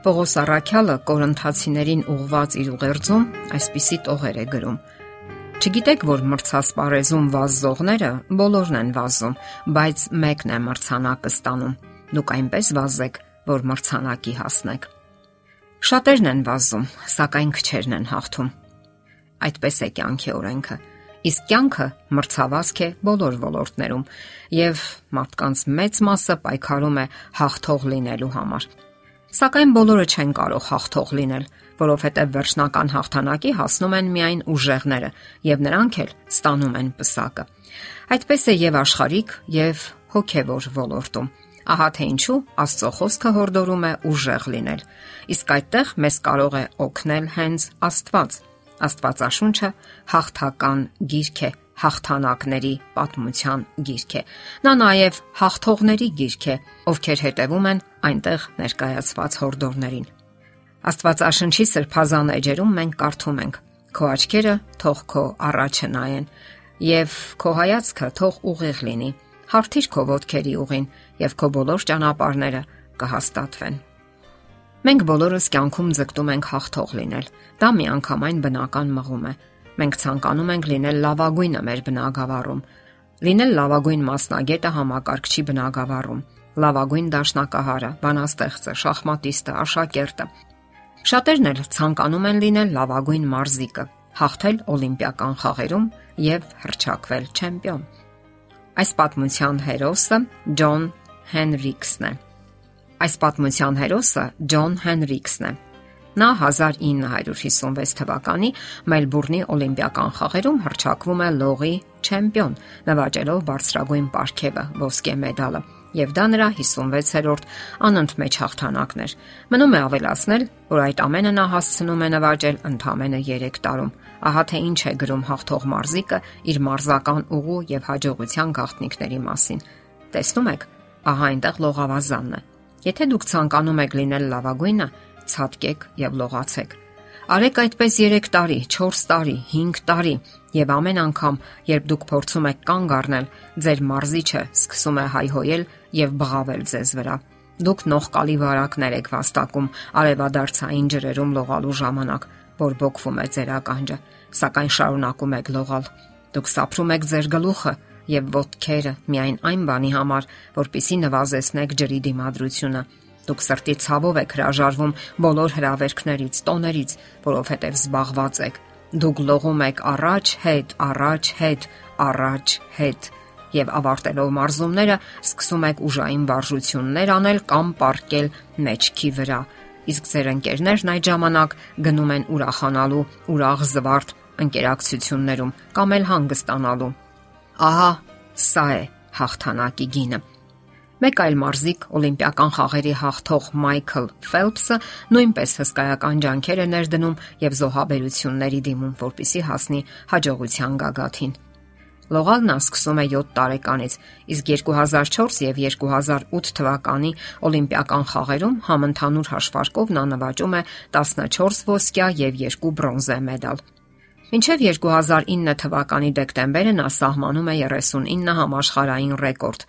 Պողոս Արաքյալը Կորինթացիներին ուղված իր ուղերձում այսպիսի տողեր է գրում. Չգիտեք, որ մրցասպարեզում վազզողները բոլորն են վազում, բայց մեկն է մրցանակը ստանում։ Դուք այնպես վազեք, որ մրցանակի հասնեք։ Շատերն են վազում, սակայն քչերն են հաղթում։ Այդպես է կյանքի օրենքը։ Իսկ կյանքը մրցավազք է բոլոր ոլորտներում, եւ մարդկանց մեծ մասը պայքարում է հաղթող լինելու համար։ Սակայն բոլորը չեն կարող հաղթող լինել, որովհետև վերջնական հաղթանակի հասնում են միայն ուժեղները, եւ նրանք էլ ստանում են պսակը։ Այդպես է եւ աշխարհիկ եւ հոգեվոր ոլորտում։ Ահա թե ինչու Աստծո խոսքը հորդորում է ուժեղ լինել։ Իսկ այդտեղ մեզ կարող է օգնել հենց Աստված։ Աստվածաշունչը հաղթական գիրք է, հաղթանակների պատմության գիրք է։ Նա նաև հաղթողների գիրք է, ովքեր հետևում են այնտեղ ներկայացված հորդորներին։ Աստվածաշնչի սրբազան էջերում մենք կարդում ենք. Քո աչքերը թող քո առաջը նայեն, եւ քո հայացքը թող ուղիղ լինի։ Հարթիր քո ոտքերի ուղին, եւ քո բոլոր ճանապարհները կհաստատվեն։ Մենք բոլորս կյանքում ձգտում ենք հաղթող լինել։ Դա միանգամայն բնական մղում է։ Մենք ցանկանում ենք լինել լավագույնը մեր բնագավառում, լինել լավագույն մասնագետը համակարգչի բնագավառում, լավագույն դաշնակահարը, բանաստեղծը, շախմատիստը, աշակերտը։ Շատերն էլ ցանկանում են լինել լավագույն մարզիկը, հաղթել օլիմպիական խաղերում եւ հրճակվել չեմպիոն։ Այս պատմության հերոսը Ջոն Հենրիքսն է։ Այս պատմության հերոսը Ջոն Հենրիքսն է։ Նա 1956 թվականի Մելբուրնի Օլիմպիական խաղերում հրճակվում է լողի չեմպիոն, նվաճելով բարձրագույն պարգևը՝ ոսկե մեդալը եւ դա նրա 56-րդ անընդմեջ հաղթանակն էր։ Մնում է ավելացնել, որ այդ ամենը նա հասցնում է նվաճել ընդամենը 3 տարում։ Ահա թե ինչ է գրում հաղթող մարզիկը իր մարզական ուղու եւ հաջողության գաղտնիքների մասին։ Տեսնում եք, ահա այնտեղ լողավազանն է։ Եթե դուք ցանկանում եք լինել լավագույնը, ցածկեք եւ լողացեք։ Արեք այդպես 3 տարի, 4 տարի, 5 տարի եւ ամեն անգամ, երբ դուք փորձում եք կանգ առնել, ձեր մարզիչը սկսում է հայհոյել եւ բղավել ձեզ վրա։ Դուք նողկալի վարակներ եք վաստակում արևադարձային ջրերում լողալու ժամանակ, որ բոկվում է ձեր ականջը, սակայն շարունակում եք լողալ։ Դուք սափրում եք ձեր գլուխը եւ ոտքերը միայն այն բանի համար, որpիսի նվազեցնեք ջրի դիմադրությունը։ Դուք սրտի ցավով եք հրաժարվում բոլոր հրավերքներից, տոներից, որովհետև զբաղված եք։ Դուք լողում եք առաջ, հետ, առաջ, հետ, առաջ, հետ եւ ավարտելով մարզումները սկսում եք ուժային վարժություններ անել կամ պարկել մեջքի վրա։ Իսկ ձեր ընկերներն այդ ժամանակ գնում են ուրախանալու ուրախ զվարթ ընկերակցություններում կամ էլ հանգստանալու։ Ահա սա է հաղթանակի գինը։ Մեկ այլ մարզիկ օլիմպիական խաղերի հաղթող Մայքլ Ֆելփսը նույնպես հսկայական ջանքեր է ներդնում եւ զոհաբերությունների դիմում, որpիսի հասնի հաջողության գագաթին։ Լողալն սկսում է 7 տարեկանից, իսկ 2004 եւ 2008 թվականի Օլիմպիական խաղերում համընդհանուր հաշվարկով նա նվաճում է 14 ոսկյա եւ 2 բրոնզե մեդալ։ Մինչև 2009 թվականի դեկտեմբերը նա սահմանում է 39 համաշխարհային ռեկորդ,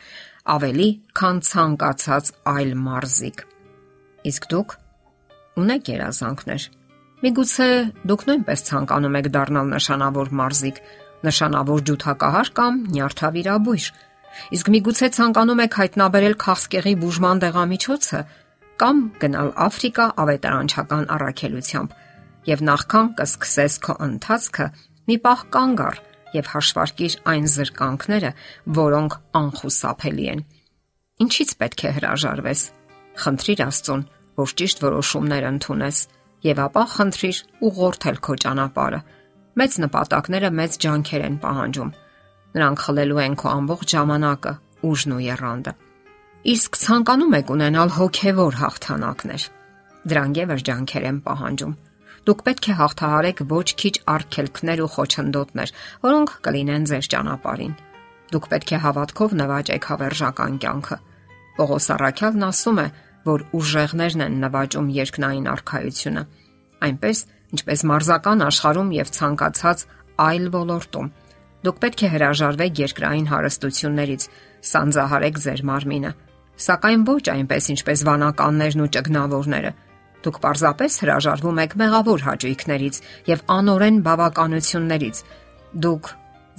ավելի քան ցանկացած այլ մարզիկ։ Իսկ դուք ունեք երազանքներ։ Միգուցե դուք նույնպես ցանկանում եք դառնալ նշանավոր մարզիկ, նշանավոր ջութակահար կամ նյարդավիրաբույժ։ Իսկ միգուցե ցանկանում եք հայտնաբերել քաղցկեղի բուժման դեղամիջոցը կամ գնալ Աֆրիկա ավետարանչական առաքելությամբ եւ նախքան կսկսես քո ընթացքը մի պահ կանգ առ եւ հաշվարկիր այն զրկանքները, որոնք անխուսափելի են։ Ինչից պետք է հրաժարվես։ Խնդրիր Աստծուն, որ ճիշտ որոշումներ ընդունես եւ ապա խնդրիր ուղղորդել քո ճանապարհը Մեծ նպատակները մեծ ջանքեր են պահանջում։ Նրանք խլելու են քո ամբողջ ժամանակը, ուժն ու երանդը։ Իսկ ցանկանում եք ունենալ հոգևոր հաղթանակներ։ Դրանք եւս ջանքեր են պահանջում։ Դուք պետք է հաղթահարեք ոչ քիչ արգելքներ ու խոչընդոտներ, որոնք կլինեն ձեր ճանապարհին։ Դուք պետք է հավատքով նվաճեք հավերժական կյանքը։ Պողոս Արաքյալն ասում է, որ ուժեղներն են նվաճում երկնային արխայությունը։ Այնպես ինչպես մարզական աշխարհում եւ ցանկացած այլ ոլորտում։ Դուք պետք է հրաժարվեք երկրային հարստություններից, սանձահարեք ձեր մարմինը, սակայն ոչ այնպես ինչպես վանականներն ու ճգնավորները։ Դուք պարզապես հրաժարվում եք մեղավոր հաճույքներից եւ անօրեն բավականություններից։ Դուք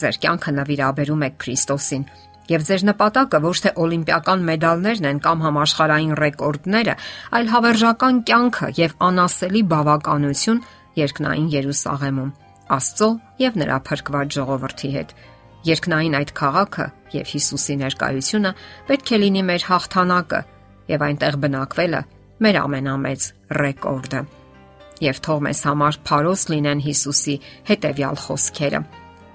ձեր կյանքը նվիրաբերում եք Քրիստոսին եւ ձեր նպատակը ոչ թե օլիմպիական մեդալներն են կամ համաշխարհային ռեկորդները, այլ հավերժական կյանքը եւ անասելի բավականություն երկնային Երուսաղեմում, Աստծո եւ նրա փրկված ժողովրդի հետ։ Երկնային այդ քաղաքը եւ Հիսուսի ներկայությունը պետք է լինի մեր հաղթանակը եւ այնտեղ բնակվելը մեր ամենամեծ ռեկորդը։ Եվ թող մեզ համար փարոս լինեն Հիսուսի հետեւյալ խոսքերը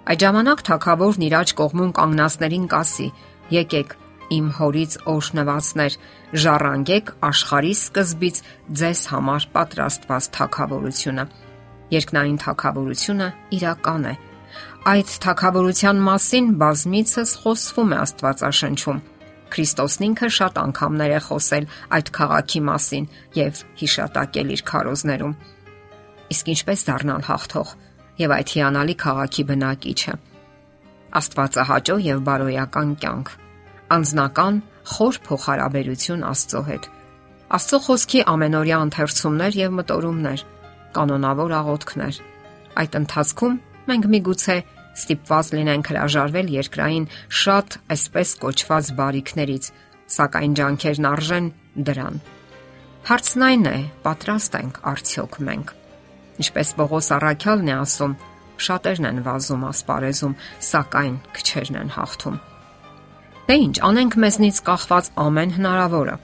Այդ ժամանակ թակավորն իր աջ կողմում կանգնածներին կասի. Եկեք իմ հորից օշնվածներ, ժառանգեք աշխարհի սկզբից ձեզ համար պատրաստված թակավորությունը։ Երկնային թակավորությունը իրական է։ Այդ թակավորության մասին բազմիցս խոսվում է Աստվածաշնչում։ Քրիստոսն ինքը շատ անգամներ է խոսել այդ քաղաքի մասին եւ հիշատակել իր քարոզներում։ Իսկ ինչպես դառնալ հաղթող եւ այդ հիանալի քաղաքի բնակիչը։ Աստվածահաճո եւ բարոյական կյանք, անznական խոր փոխհարաբերություն Աստծո հետ։ Աստծո խոսքի ամենօրյա ընթերցումներ եւ մտորումներ, կանոնավոր աղոթքներ։ Այդ ընթացքում մենք միգուցե ստիպված լինենք հրաժարվել երկրային շատ այսպես կոչված բարիքներից, սակայն ջանքերն արժեն դրան։ Հարցն այն է, պատրաստ ենք արդյոք մենք Ինչպես Պողոս Առաքյալն է ասում, շատերն են վազում ասպարեզում, սակայն քչերն են հաղթում։ Դե ինչ, անենք մեզնից կախված ամեն հնարավորը։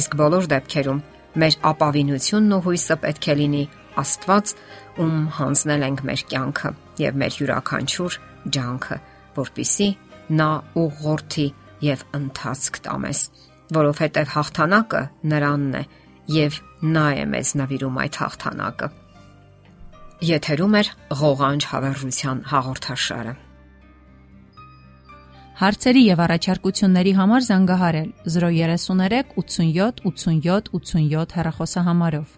Իսկ բոլոր դեպքերում մեր ապավինությունն ու հույսը պետք է լինի Աստված, ում հանձնել ենք մեր կյանքը եւ մեր յուրաքանչյուր ջանքը, որpիսի նա ուղղորդի եւ ընթացք տա մեզ, որովհետեւ հաղթանակը նրանն է եւ նա է մեզ նվիրում այդ հաղթանակը։ Եթերում է ղողանջ հավերժության հաղորդաշարը։ Հարցերի եւ առաջարկությունների համար զանգահարել 033 87 87 87 հեռախոսահամարով։